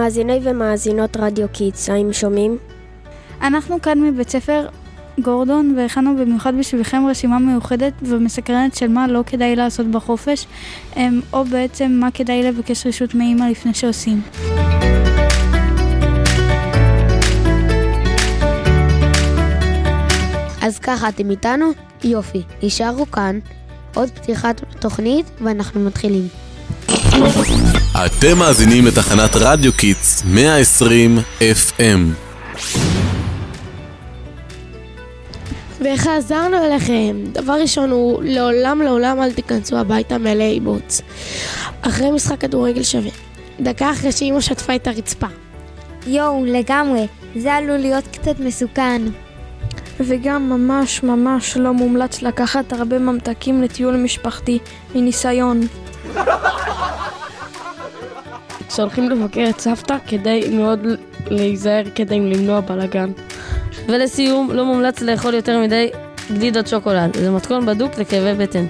מאזיני ומאזינות רדיו Kids, האם שומעים? אנחנו כאן מבית ספר גורדון והכנו במיוחד בשבילכם רשימה מיוחדת ומסקרנת של מה לא כדאי לעשות בחופש, אמ, או בעצם מה כדאי לבקש רשות מאימא לפני שעושים. אז ככה, אתם איתנו? יופי, הישארו כאן. עוד פתיחת תוכנית ואנחנו מתחילים. אתם מאזינים לתחנת רדיו Kids 120 FM. וחזרנו אליכם. דבר ראשון הוא לעולם לעולם אל תיכנסו הביתה מלאי בוץ. אחרי משחק כדורגל שווה. דקה אחרי שאימא שטפה את הרצפה. יואו, לגמרי. זה עלול להיות קצת מסוכן. וגם ממש ממש לא מומלץ לקחת הרבה ממתקים לטיול משפחתי, מניסיון. כשהולכים לבקר את סבתא כדי מאוד להיזהר כדי למנוע בלאגן. ולסיום, לא מומלץ לאכול יותר מדי גלידות שוקולד, זה מתכון בדוק לכאבי בטן.